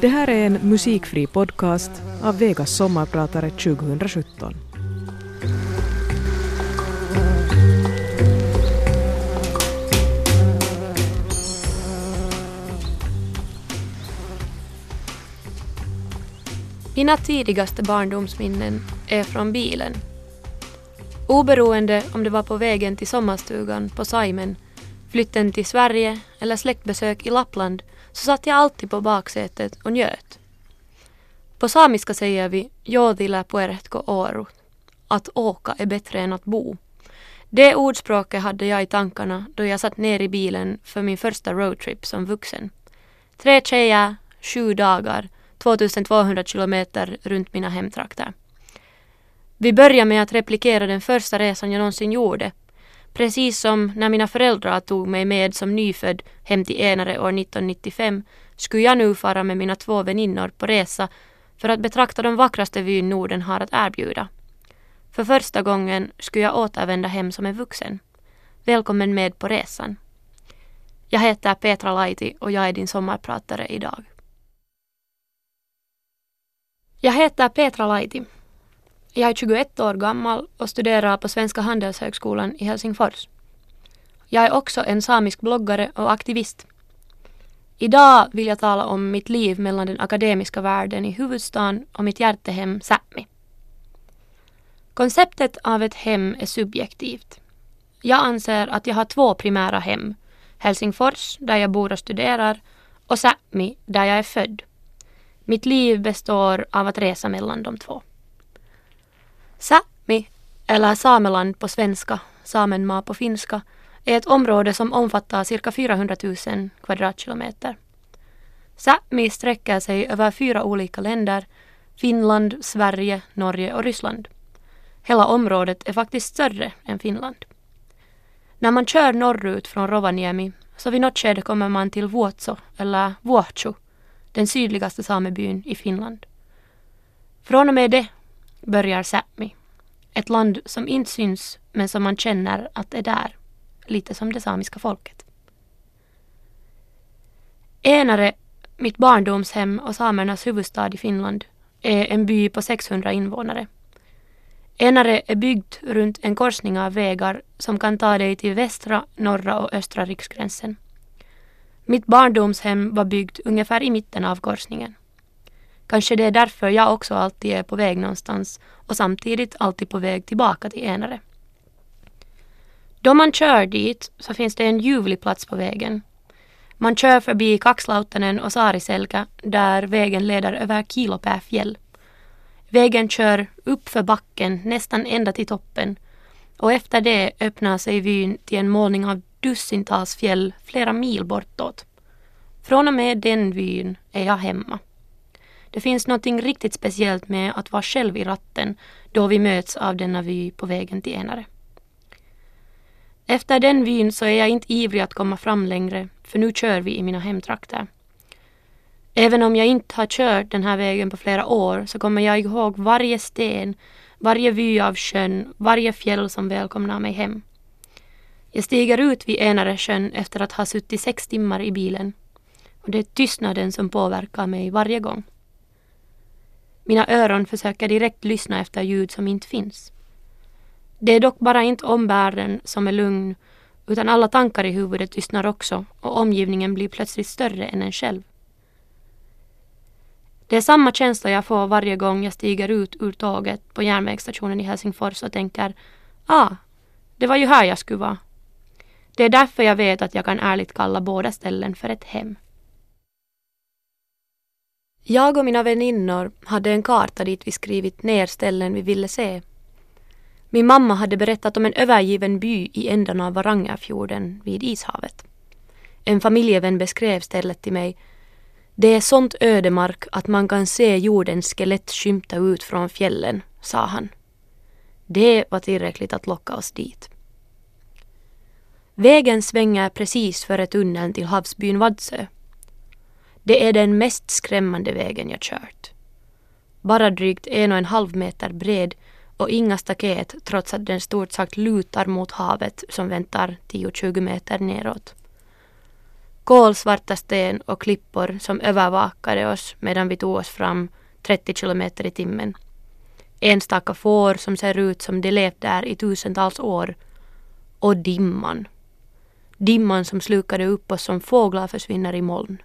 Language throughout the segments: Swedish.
Det här är en musikfri podcast av Vegas sommarpratare 2017. Mina tidigaste barndomsminnen är från bilen. Oberoende om det var på vägen till sommarstugan på Saimen, flytten till Sverige eller släktbesök i Lappland så satt jag alltid på baksätet och njöt. På samiska säger vi jodila puertko oru, att åka är bättre än att bo. Det ordspråket hade jag i tankarna då jag satt ner i bilen för min första roadtrip som vuxen. Tre tjejer, sju dagar, 2200 kilometer runt mina hemtrakter. Vi började med att replikera den första resan jag någonsin gjorde. Precis som när mina föräldrar tog mig med som nyfödd hem till Enare år 1995 skulle jag nu fara med mina två väninnor på resa för att betrakta de vackraste vyn Norden har att erbjuda. För första gången skulle jag återvända hem som en vuxen. Välkommen med på resan. Jag heter Petra Laiti och jag är din sommarpratare idag. Jag heter Petra Laiti. Jag är 21 år gammal och studerar på Svenska Handelshögskolan i Helsingfors. Jag är också en samisk bloggare och aktivist. Idag vill jag tala om mitt liv mellan den akademiska världen i huvudstaden och mitt hjärtehem Sápmi. Konceptet av ett hem är subjektivt. Jag anser att jag har två primära hem. Helsingfors, där jag bor och studerar, och Sápmi, där jag är född. Mitt liv består av att resa mellan de två. Sápmi, eller Sameland på svenska, Samenmaa på finska, är ett område som omfattar cirka 400 000 kvadratkilometer. Sápmi sträcker sig över fyra olika länder, Finland, Sverige, Norge och Ryssland. Hela området är faktiskt större än Finland. När man kör norrut från Rovaniemi så vid något skede kommer man till Vuotso eller Vuotsu, den sydligaste samebyn i Finland. Från och med det börjar Sápmi, ett land som inte syns men som man känner att är där, lite som det samiska folket. Enare, mitt barndomshem och samernas huvudstad i Finland, är en by på 600 invånare. Enare är byggt runt en korsning av vägar som kan ta dig till västra, norra och östra riksgränsen. Mitt barndomshem var byggt ungefär i mitten av korsningen. Kanske det är därför jag också alltid är på väg någonstans och samtidigt alltid på väg tillbaka till Enare. Då man kör dit så finns det en ljuvlig plats på vägen. Man kör förbi Kaxlautanen och Saariselkä där vägen leder över Kilopää fjäll. Vägen kör uppför backen nästan ända till toppen och efter det öppnar sig vyn till en målning av dussintals fjäll flera mil bortåt. Från och med den vyn är jag hemma. Det finns något riktigt speciellt med att vara själv i ratten då vi möts av denna vy på vägen till Enare. Efter den vyn så är jag inte ivrig att komma fram längre, för nu kör vi i mina hemtrakter. Även om jag inte har kört den här vägen på flera år så kommer jag ihåg varje sten, varje vy av sjön, varje fjäll som välkomnar mig hem. Jag stiger ut vid Enare sjön efter att ha suttit sex timmar i bilen. Och det är tystnaden som påverkar mig varje gång. Mina öron försöker direkt lyssna efter ljud som inte finns. Det är dock bara inte omvärlden som är lugn utan alla tankar i huvudet tystnar också och omgivningen blir plötsligt större än en själv. Det är samma känsla jag får varje gång jag stiger ut ur tåget på järnvägsstationen i Helsingfors och tänker ah, det var ju här jag skulle vara. Det är därför jag vet att jag kan ärligt kalla båda ställen för ett hem. Jag och mina väninnor hade en karta dit vi skrivit ner ställen vi ville se. Min mamma hade berättat om en övergiven by i ändan av Varangerfjorden vid Ishavet. En familjevän beskrev stället till mig. Det är sånt ödemark att man kan se jordens skelett skymta ut från fjällen, sa han. Det var tillräckligt att locka oss dit. Vägen svänger precis före tunneln till havsbyn Vadsö. Det är den mest skrämmande vägen jag kört. Bara drygt en och en halv meter bred och inga staket trots att den stort sagt lutar mot havet som väntar 10-20 meter neråt. kolsvarta sten och klippor som övervakade oss medan vi tog oss fram 30 kilometer i timmen. Enstaka får som ser ut som de levt där i tusentals år. Och dimman. Dimman som slukade upp oss som fåglar försvinner i moln.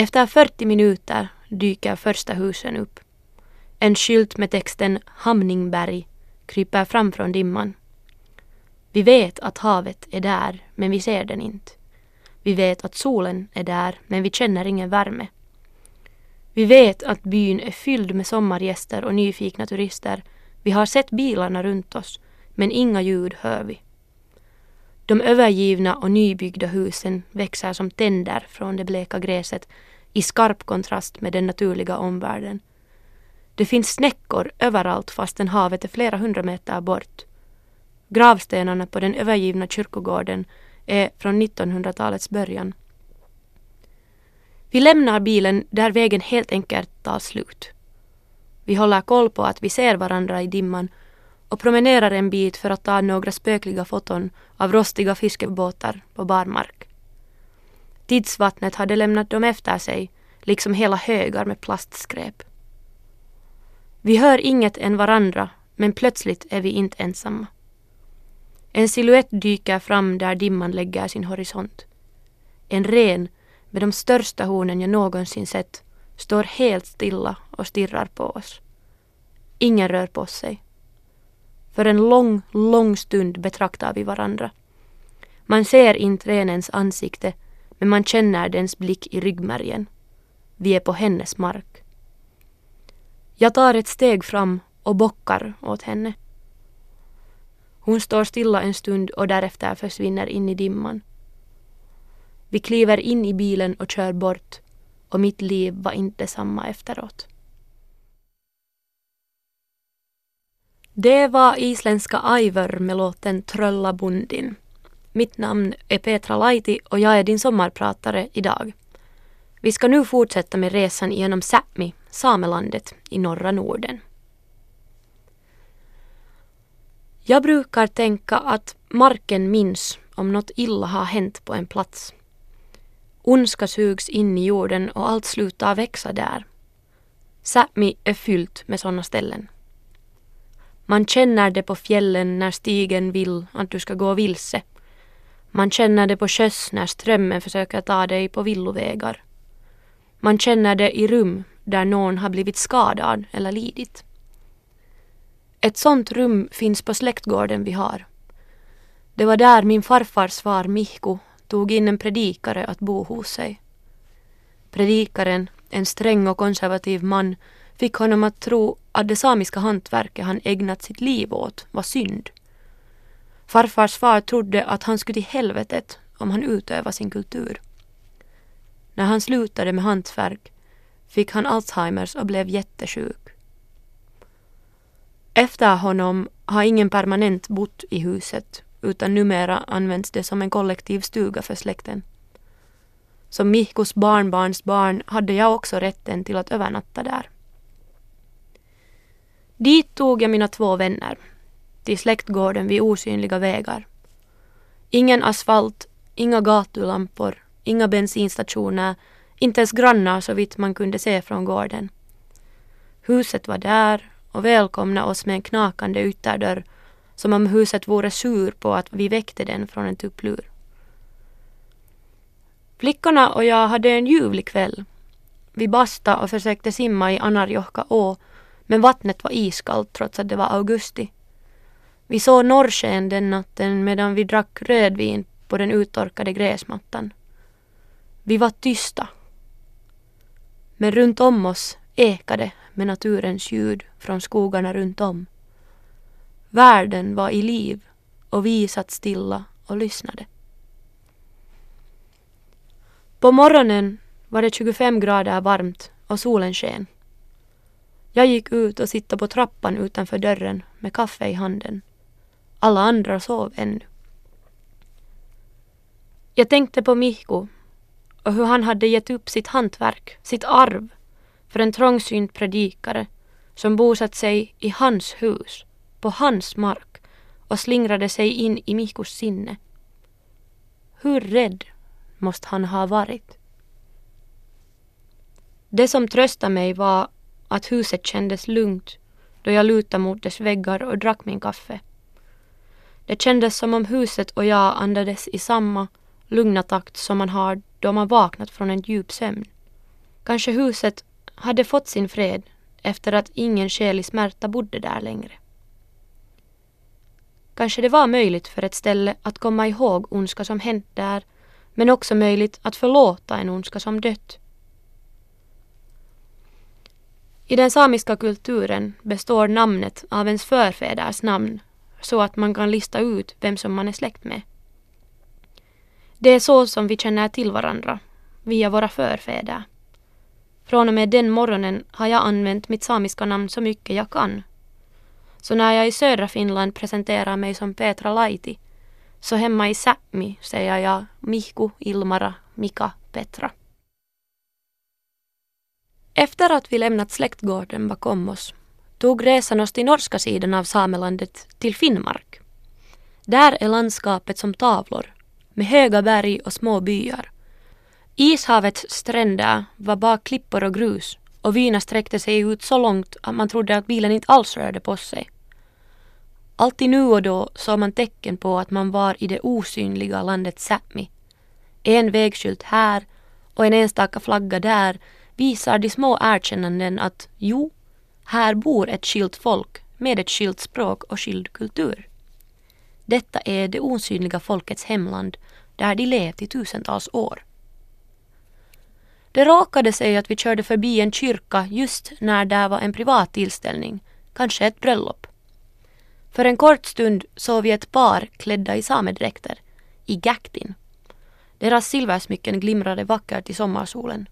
Efter 40 minuter dyker första husen upp. En skylt med texten Hamningberg kryper fram från dimman. Vi vet att havet är där, men vi ser den inte. Vi vet att solen är där, men vi känner ingen värme. Vi vet att byn är fylld med sommargäster och nyfikna turister. Vi har sett bilarna runt oss, men inga ljud hör vi. De övergivna och nybyggda husen växer som tänder från det bleka gräset i skarp kontrast med den naturliga omvärlden. Det finns snäckor överallt fastän havet är flera hundra meter bort. Gravstenarna på den övergivna kyrkogården är från 1900-talets början. Vi lämnar bilen där vägen helt enkelt tar slut. Vi håller koll på att vi ser varandra i dimman och promenerar en bit för att ta några spökliga foton av rostiga fiskebåtar på barmark. Tidsvattnet hade lämnat dem efter sig, liksom hela högar med plastskräp. Vi hör inget än varandra, men plötsligt är vi inte ensamma. En siluett dyker fram där dimman lägger sin horisont. En ren med de största hornen jag någonsin sett står helt stilla och stirrar på oss. Ingen rör på sig. För en lång, lång stund betraktar vi varandra. Man ser inte renens ansikte men man känner dens blick i ryggmärgen. Vi är på hennes mark. Jag tar ett steg fram och bockar åt henne. Hon står stilla en stund och därefter försvinner in i dimman. Vi kliver in i bilen och kör bort och mitt liv var inte samma efteråt. Det var isländska Ivor med låten Tröllabundin. Mitt namn är Petra Laiti och jag är din sommarpratare idag. Vi ska nu fortsätta med resan genom Sápmi, samelandet i norra Norden. Jag brukar tänka att marken minns om något illa har hänt på en plats. Ondska sugs in i jorden och allt slutar växa där. Sápmi är fyllt med sådana ställen. Man känner det på fjällen när stigen vill att du ska gå vilse. Man känner det på sjöss när strömmen försöker ta dig på villovägar. Man känner det i rum där någon har blivit skadad eller lidit. Ett sånt rum finns på släktgården vi har. Det var där min farfars far Mihko tog in en predikare att bo hos sig. Predikaren, en sträng och konservativ man, fick honom att tro att det samiska hantverket han ägnat sitt liv åt var synd. Farfars far trodde att han skulle till helvetet om han utövade sin kultur. När han slutade med hantverk fick han Alzheimers och blev jättesjuk. Efter honom har ingen permanent bott i huset utan numera används det som en kollektiv stuga för släkten. Som Mihkos barnbarns barn hade jag också rätten till att övernatta där. Dit tog jag mina två vänner, till släktgården vid osynliga vägar. Ingen asfalt, inga gatulampor, inga bensinstationer, inte ens grannar så vitt man kunde se från gården. Huset var där och välkomnade oss med en knakande ytterdörr som om huset vore sur på att vi väckte den från en tupplur. Flickorna och jag hade en ljuvlig kväll. Vi bastade och försökte simma i Anarjohka å men vattnet var iskallt trots att det var augusti. Vi såg norrsken den natten medan vi drack rödvin på den uttorkade gräsmattan. Vi var tysta. Men runt om oss ekade med naturens ljud från skogarna runt om. Världen var i liv och vi satt stilla och lyssnade. På morgonen var det 25 grader varmt och solen sken. Jag gick ut och sittade på trappan utanför dörren med kaffe i handen. Alla andra sov ännu. Jag tänkte på Mihko och hur han hade gett upp sitt hantverk, sitt arv, för en trångsynt predikare som bosatt sig i hans hus, på hans mark och slingrade sig in i Mihkos sinne. Hur rädd måste han ha varit? Det som tröstade mig var att huset kändes lugnt då jag lutade mot dess väggar och drack min kaffe. Det kändes som om huset och jag andades i samma lugna takt som man har då man vaknat från en djup sömn. Kanske huset hade fått sin fred efter att ingen själig smärta bodde där längre. Kanske det var möjligt för ett ställe att komma ihåg ondska som hänt där, men också möjligt att förlåta en ondska som dött. I den samiska kulturen består namnet av ens förfäders namn så att man kan lista ut vem som man är släkt med. Det är så som vi känner till varandra, via våra förfäder. Från och med den morgonen har jag använt mitt samiska namn så mycket jag kan. Så när jag i södra Finland presenterar mig som Petra Laiti, så hemma i Sápmi säger jag Mihku, Ilmara, Mika, Petra. Efter att vi lämnat släktgården bakom oss tog resan oss till norska sidan av Samelandet, till Finnmark. Där är landskapet som tavlor, med höga berg och små byar. Ishavets stränder var bara klippor och grus och vyerna sträckte sig ut så långt att man trodde att bilen inte alls rörde på sig. Alltid nu och då såg man tecken på att man var i det osynliga landet Sápmi. En vägskylt här och en enstaka flagga där visar de små erkännanden att jo, här bor ett skilt folk med ett skilt språk och skild kultur. Detta är det osynliga folkets hemland där de levt i tusentals år. Det råkade sig att vi körde förbi en kyrka just när där var en privat tillställning, kanske ett bröllop. För en kort stund såg vi ett par klädda i samedräkter, i gaktin. Deras silversmycken glimrade vackert i sommarsolen.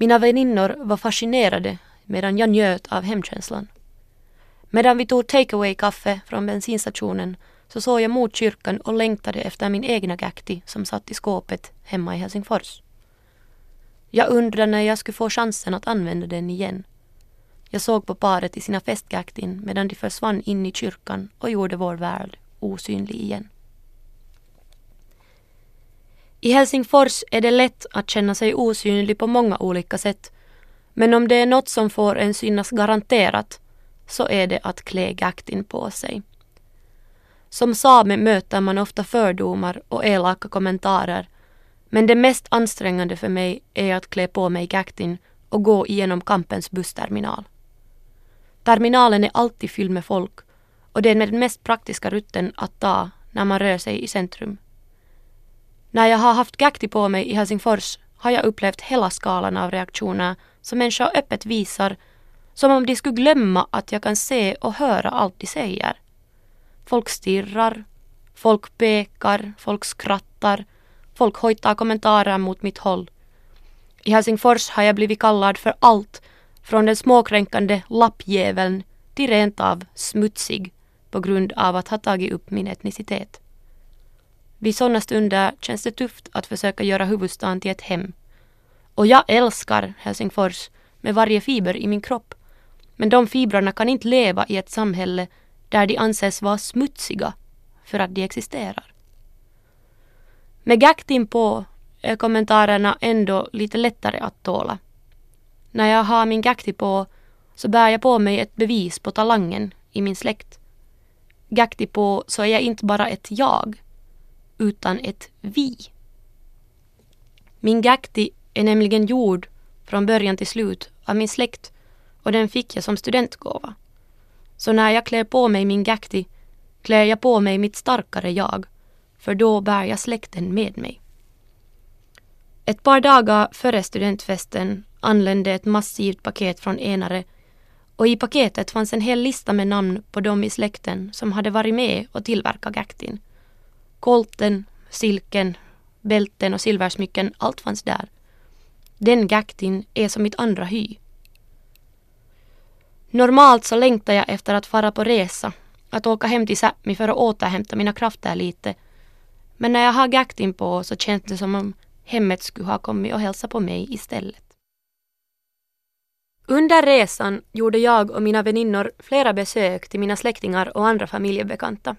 Mina väninnor var fascinerade medan jag njöt av hemkänslan. Medan vi tog takeaway kaffe från bensinstationen så såg jag mot kyrkan och längtade efter min egna gakti som satt i skåpet hemma i Helsingfors. Jag undrade när jag skulle få chansen att använda den igen. Jag såg på paret i sina festgaktin medan de försvann in i kyrkan och gjorde vår värld osynlig igen. I Helsingfors är det lätt att känna sig osynlig på många olika sätt. Men om det är något som får en synas garanterat så är det att klä gaktin på sig. Som same möter man ofta fördomar och elaka kommentarer men det mest ansträngande för mig är att klä på mig gaktin och gå igenom kampens bussterminal. Terminalen är alltid fylld med folk och det är den mest praktiska rutten att ta när man rör sig i centrum. När jag har haft gakti på mig i Helsingfors har jag upplevt hela skalan av reaktioner som människor öppet visar som om de skulle glömma att jag kan se och höra allt de säger. Folk stirrar, folk pekar, folk skrattar, folk hojtar kommentarer mot mitt håll. I Helsingfors har jag blivit kallad för allt från den småkränkande lappjäveln till rent av smutsig på grund av att ha tagit upp min etnicitet. Vid sådana stunder känns det tufft att försöka göra huvudstaden till ett hem. Och jag älskar Helsingfors med varje fiber i min kropp. Men de fibrerna kan inte leva i ett samhälle där de anses vara smutsiga för att de existerar. Med gaktin på är kommentarerna ändå lite lättare att tåla. När jag har min gakti på så bär jag på mig ett bevis på talangen i min släkt. Gakti på så är jag inte bara ett jag utan ett vi. Min gakti är nämligen gjord från början till slut av min släkt och den fick jag som studentgåva. Så när jag klär på mig min gakti klär jag på mig mitt starkare jag, för då bär jag släkten med mig. Ett par dagar före studentfesten anlände ett massivt paket från Enare och i paketet fanns en hel lista med namn på de i släkten som hade varit med och tillverkat gaktin. Kolten, silken, bälten och silversmycken, allt fanns där. Den gaktin är som mitt andra hy. Normalt så längtar jag efter att fara på resa, att åka hem till Sápmi för att återhämta mina krafter lite. Men när jag har gaktin på så känns det som om hemmet skulle ha kommit och hälsat på mig istället. Under resan gjorde jag och mina väninnor flera besök till mina släktingar och andra familjebekanta.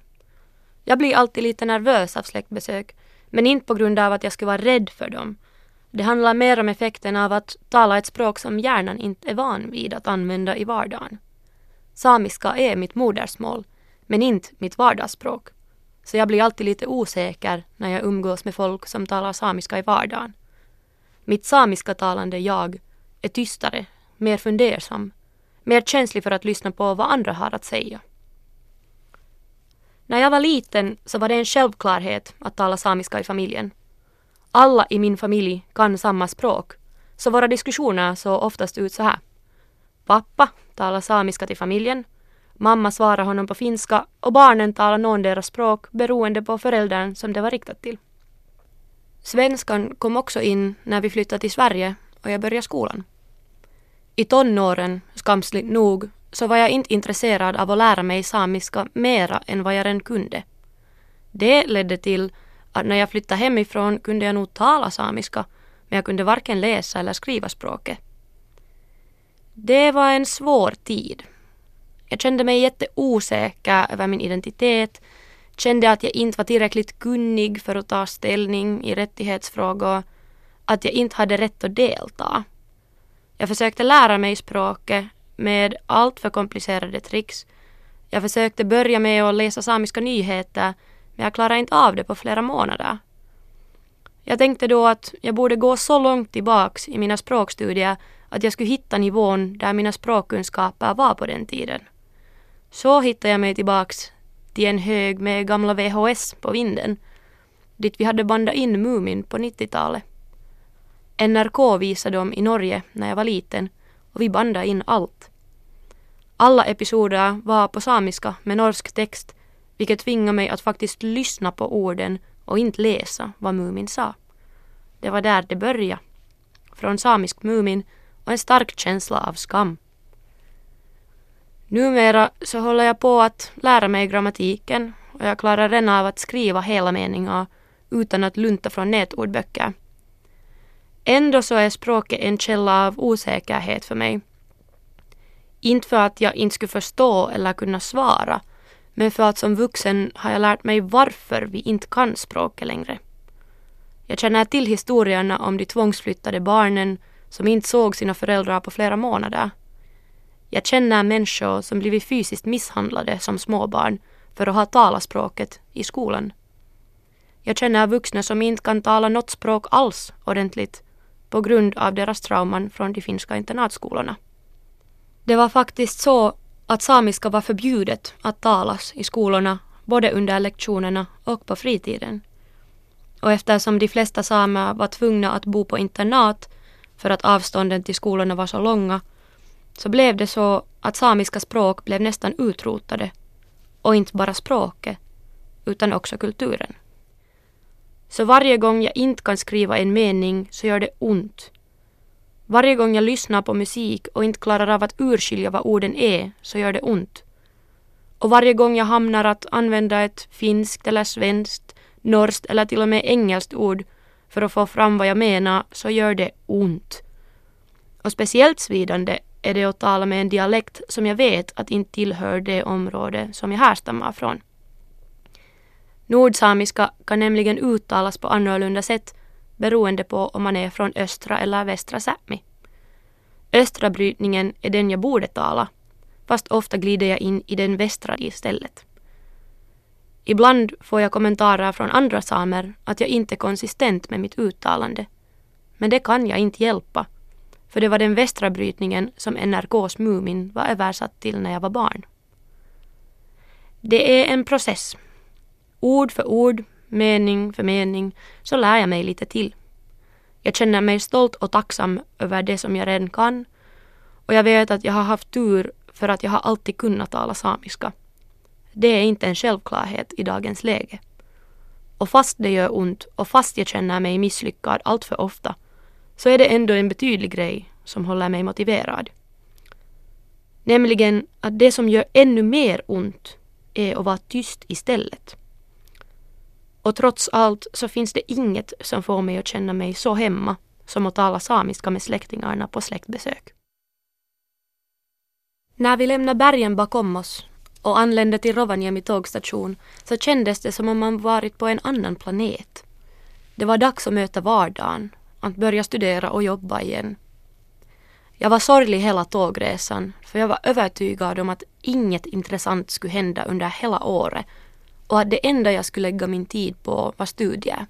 Jag blir alltid lite nervös av släktbesök, Men inte på grund av att jag skulle vara rädd för dem. Det handlar mer om effekten av att tala ett språk som hjärnan inte är van vid att använda i vardagen. Samiska är mitt modersmål, men inte mitt vardagsspråk. Så jag blir alltid lite osäker när jag umgås med folk som talar samiska i vardagen. Mitt samiska talande jag är tystare, mer fundersam, mer känslig för att lyssna på vad andra har att säga. När jag var liten så var det en självklarhet att tala samiska i familjen. Alla i min familj kan samma språk, så våra diskussioner såg oftast ut så här. Pappa talar samiska till familjen, mamma svarar honom på finska och barnen talar någon deras språk beroende på föräldern som det var riktat till. Svenskan kom också in när vi flyttade till Sverige och jag började skolan. I tonåren, skamsligt nog, så var jag inte intresserad av att lära mig samiska mera än vad jag redan kunde. Det ledde till att när jag flyttade hemifrån kunde jag nog tala samiska, men jag kunde varken läsa eller skriva språket. Det var en svår tid. Jag kände mig jätteosäker över min identitet, kände att jag inte var tillräckligt kunnig för att ta ställning i rättighetsfrågor, att jag inte hade rätt att delta. Jag försökte lära mig språket med allt för komplicerade tricks. Jag försökte börja med att läsa samiska nyheter men jag klarade inte av det på flera månader. Jag tänkte då att jag borde gå så långt tillbaks i mina språkstudier att jag skulle hitta nivån där mina språkkunskaper var på den tiden. Så hittade jag mig tillbaks till en hög med gamla VHS på vinden, dit vi hade bandat in Mumin på 90-talet. NRK visade dem i Norge när jag var liten och vi bandade in allt. Alla episoder var på samiska med norsk text vilket tvingade mig att faktiskt lyssna på orden och inte läsa vad Mumin sa. Det var där det började. Från samisk Mumin och en stark känsla av skam. Numera så håller jag på att lära mig grammatiken och jag klarar redan av att skriva hela meningar utan att lunta från nätordböcker. Ändå så är språket en källa av osäkerhet för mig. Inte för att jag inte skulle förstå eller kunna svara, men för att som vuxen har jag lärt mig varför vi inte kan språket längre. Jag känner till historierna om de tvångsflyttade barnen som inte såg sina föräldrar på flera månader. Jag känner människor som blivit fysiskt misshandlade som småbarn för att ha talat språket i skolan. Jag känner vuxna som inte kan tala något språk alls ordentligt på grund av deras trauman från de finska internatskolorna. Det var faktiskt så att samiska var förbjudet att talas i skolorna både under lektionerna och på fritiden. Och eftersom de flesta samer var tvungna att bo på internat för att avstånden till skolorna var så långa så blev det så att samiska språk blev nästan utrotade. Och inte bara språket, utan också kulturen. Så varje gång jag inte kan skriva en mening så gör det ont. Varje gång jag lyssnar på musik och inte klarar av att urskilja vad orden är så gör det ont. Och varje gång jag hamnar att använda ett finskt eller svenskt, norskt eller till och med engelskt ord för att få fram vad jag menar så gör det ont. Och speciellt svidande är det att tala med en dialekt som jag vet att inte tillhör det område som jag härstammar från. Nordsamiska kan nämligen uttalas på annorlunda sätt beroende på om man är från östra eller västra Sápmi. Östra brytningen är den jag borde tala, fast ofta glider jag in i den västra istället. Ibland får jag kommentarer från andra samer att jag inte är konsistent med mitt uttalande. Men det kan jag inte hjälpa, för det var den västra brytningen som NRKs Mumin var översatt till när jag var barn. Det är en process Ord för ord, mening för mening, så lär jag mig lite till. Jag känner mig stolt och tacksam över det som jag redan kan och jag vet att jag har haft tur för att jag har alltid kunnat tala samiska. Det är inte en självklarhet i dagens läge. Och fast det gör ont och fast jag känner mig misslyckad allt för ofta så är det ändå en betydlig grej som håller mig motiverad. Nämligen att det som gör ännu mer ont är att vara tyst istället. Och trots allt så finns det inget som får mig att känna mig så hemma som att tala samiska med släktingarna på släktbesök. När vi lämnade bergen bakom oss och anlände till Rovaniemi tågstation så kändes det som om man varit på en annan planet. Det var dags att möta vardagen, att börja studera och jobba igen. Jag var sorglig hela tågresan för jag var övertygad om att inget intressant skulle hända under hela året och att det enda jag skulle lägga min tid på var studier.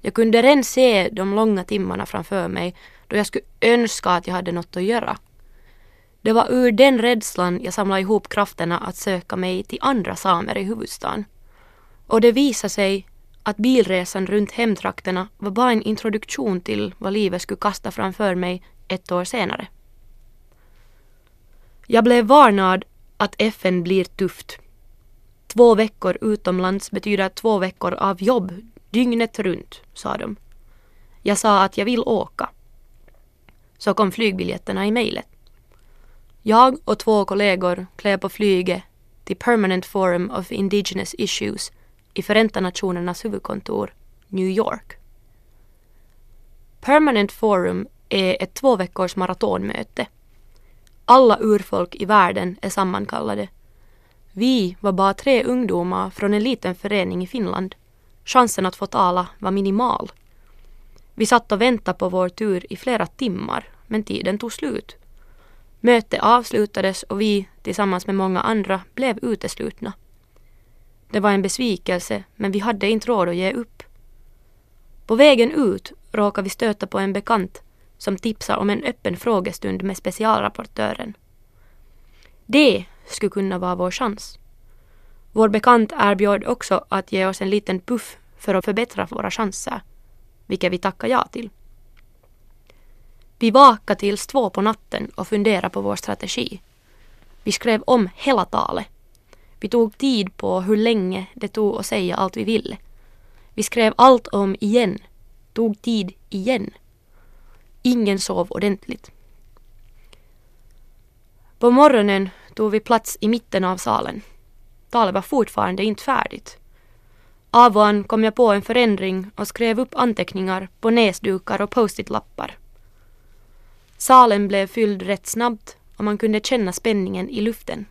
Jag kunde redan se de långa timmarna framför mig då jag skulle önska att jag hade något att göra. Det var ur den rädslan jag samlade ihop krafterna att söka mig till andra samer i huvudstaden. Och det visade sig att bilresan runt hemtrakterna var bara en introduktion till vad livet skulle kasta framför mig ett år senare. Jag blev varnad att FN blir tufft. Två veckor utomlands betyder två veckor av jobb dygnet runt, sa de. Jag sa att jag vill åka. Så kom flygbiljetterna i mejlet. Jag och två kollegor klev på flyget till Permanent Forum of Indigenous Issues i Förenta Nationernas huvudkontor, New York. Permanent Forum är ett två veckors maratonmöte. Alla urfolk i världen är sammankallade. Vi var bara tre ungdomar från en liten förening i Finland. Chansen att få tala var minimal. Vi satt och väntade på vår tur i flera timmar, men tiden tog slut. Mötet avslutades och vi, tillsammans med många andra, blev uteslutna. Det var en besvikelse, men vi hade inte råd att ge upp. På vägen ut råkade vi stöta på en bekant som tipsar om en öppen frågestund med specialrapportören. Det skulle kunna vara vår chans. Vår bekant erbjöd också att ge oss en liten puff för att förbättra våra chanser, vilket vi tackade ja till. Vi vakade tills två på natten och funderade på vår strategi. Vi skrev om hela talet. Vi tog tid på hur länge det tog att säga allt vi ville. Vi skrev allt om igen. Tog tid igen. Ingen sov ordentligt. På morgonen tog vi plats i mitten av salen. Talet var fortfarande inte färdigt. Av och an kom jag på en förändring och skrev upp anteckningar på näsdukar och post-it-lappar. Salen blev fylld rätt snabbt och man kunde känna spänningen i luften.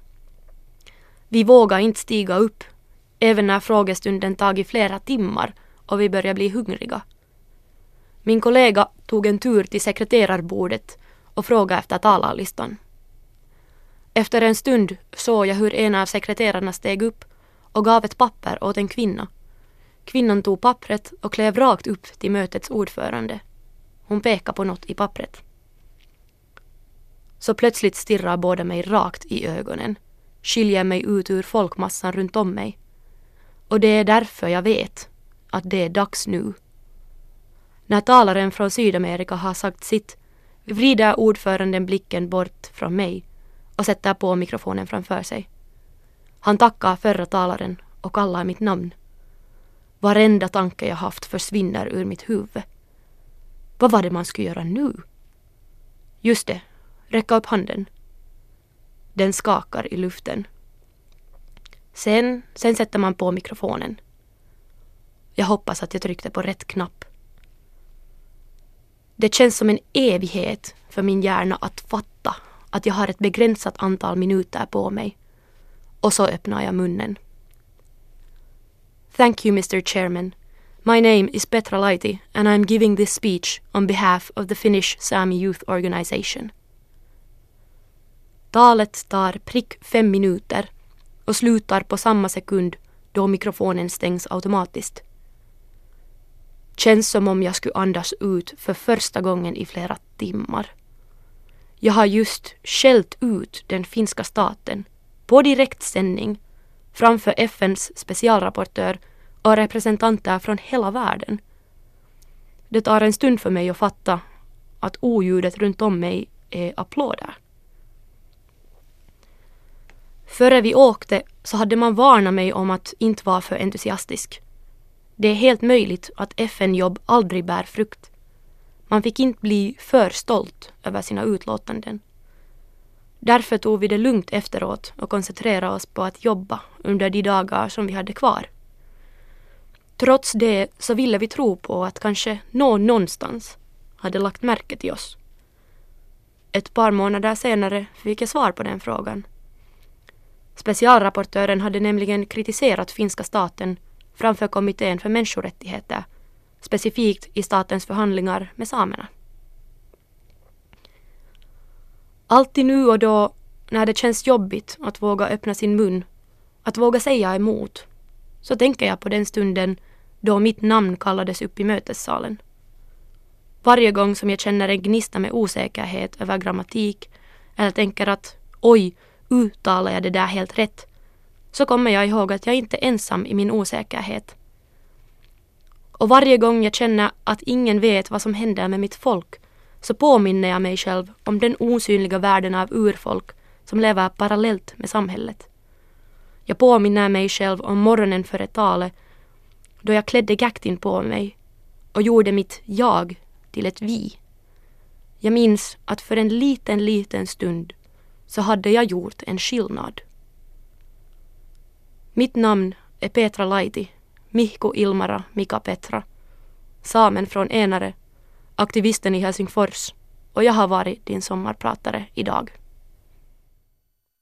Vi vågade inte stiga upp, även när frågestunden tagit flera timmar och vi började bli hungriga. Min kollega tog en tur till sekreterarbordet och frågade efter talarlistan. Efter en stund såg jag hur en av sekreterarna steg upp och gav ett papper åt en kvinna. Kvinnan tog pappret och klev rakt upp till mötets ordförande. Hon pekade på något i pappret. Så plötsligt stirrar båda mig rakt i ögonen, skiljer mig ut ur folkmassan runt om mig. Och det är därför jag vet att det är dags nu. När talaren från Sydamerika har sagt sitt vrider ordföranden blicken bort från mig och sätter på mikrofonen framför sig. Han tackar förra talaren och kallar mitt namn. Varenda tanke jag haft försvinner ur mitt huvud. Vad var det man skulle göra nu? Just det, räcka upp handen. Den skakar i luften. Sen, sen sätter man på mikrofonen. Jag hoppas att jag tryckte på rätt knapp. Det känns som en evighet för min hjärna att fatta att jag har ett begränsat antal minuter på mig. Och så öppnar jag munnen. Thank you, Mr. Chairman. My name is Petra Laiti and I'm giving this speech on behalf of the Finnish Sami Youth Organization. Talet tar prick fem minuter och slutar på samma sekund då mikrofonen stängs automatiskt. Känns som om jag skulle andas ut för första gången i flera timmar. Jag har just skällt ut den finska staten på direktsändning framför FNs specialrapportör och representanter från hela världen. Det tar en stund för mig att fatta att oljudet runt om mig är applåder. Före vi åkte så hade man varnat mig om att inte vara för entusiastisk. Det är helt möjligt att FN-jobb aldrig bär frukt. Man fick inte bli för stolt över sina utlåtanden. Därför tog vi det lugnt efteråt och koncentrerade oss på att jobba under de dagar som vi hade kvar. Trots det så ville vi tro på att kanske någon någonstans hade lagt märke till oss. Ett par månader senare fick jag svar på den frågan. Specialrapportören hade nämligen kritiserat finska staten framför kommittén för människorättigheter specifikt i statens förhandlingar med samerna. Alltid nu och då när det känns jobbigt att våga öppna sin mun, att våga säga emot, så tänker jag på den stunden då mitt namn kallades upp i mötessalen. Varje gång som jag känner en gnista med osäkerhet över grammatik eller tänker att oj, uttalar jag det där helt rätt? Så kommer jag ihåg att jag inte är ensam i min osäkerhet. Och varje gång jag känner att ingen vet vad som händer med mitt folk så påminner jag mig själv om den osynliga världen av urfolk som lever parallellt med samhället. Jag påminner mig själv om morgonen före talet då jag klädde gaktin på mig och gjorde mitt jag till ett vi. Jag minns att för en liten, liten stund så hade jag gjort en skillnad. Mitt namn är Petra Laiti, Mihko Ilmara Mika Petra, samen från Enare, aktivisten i Helsingfors. Och jag har varit din sommarpratare idag.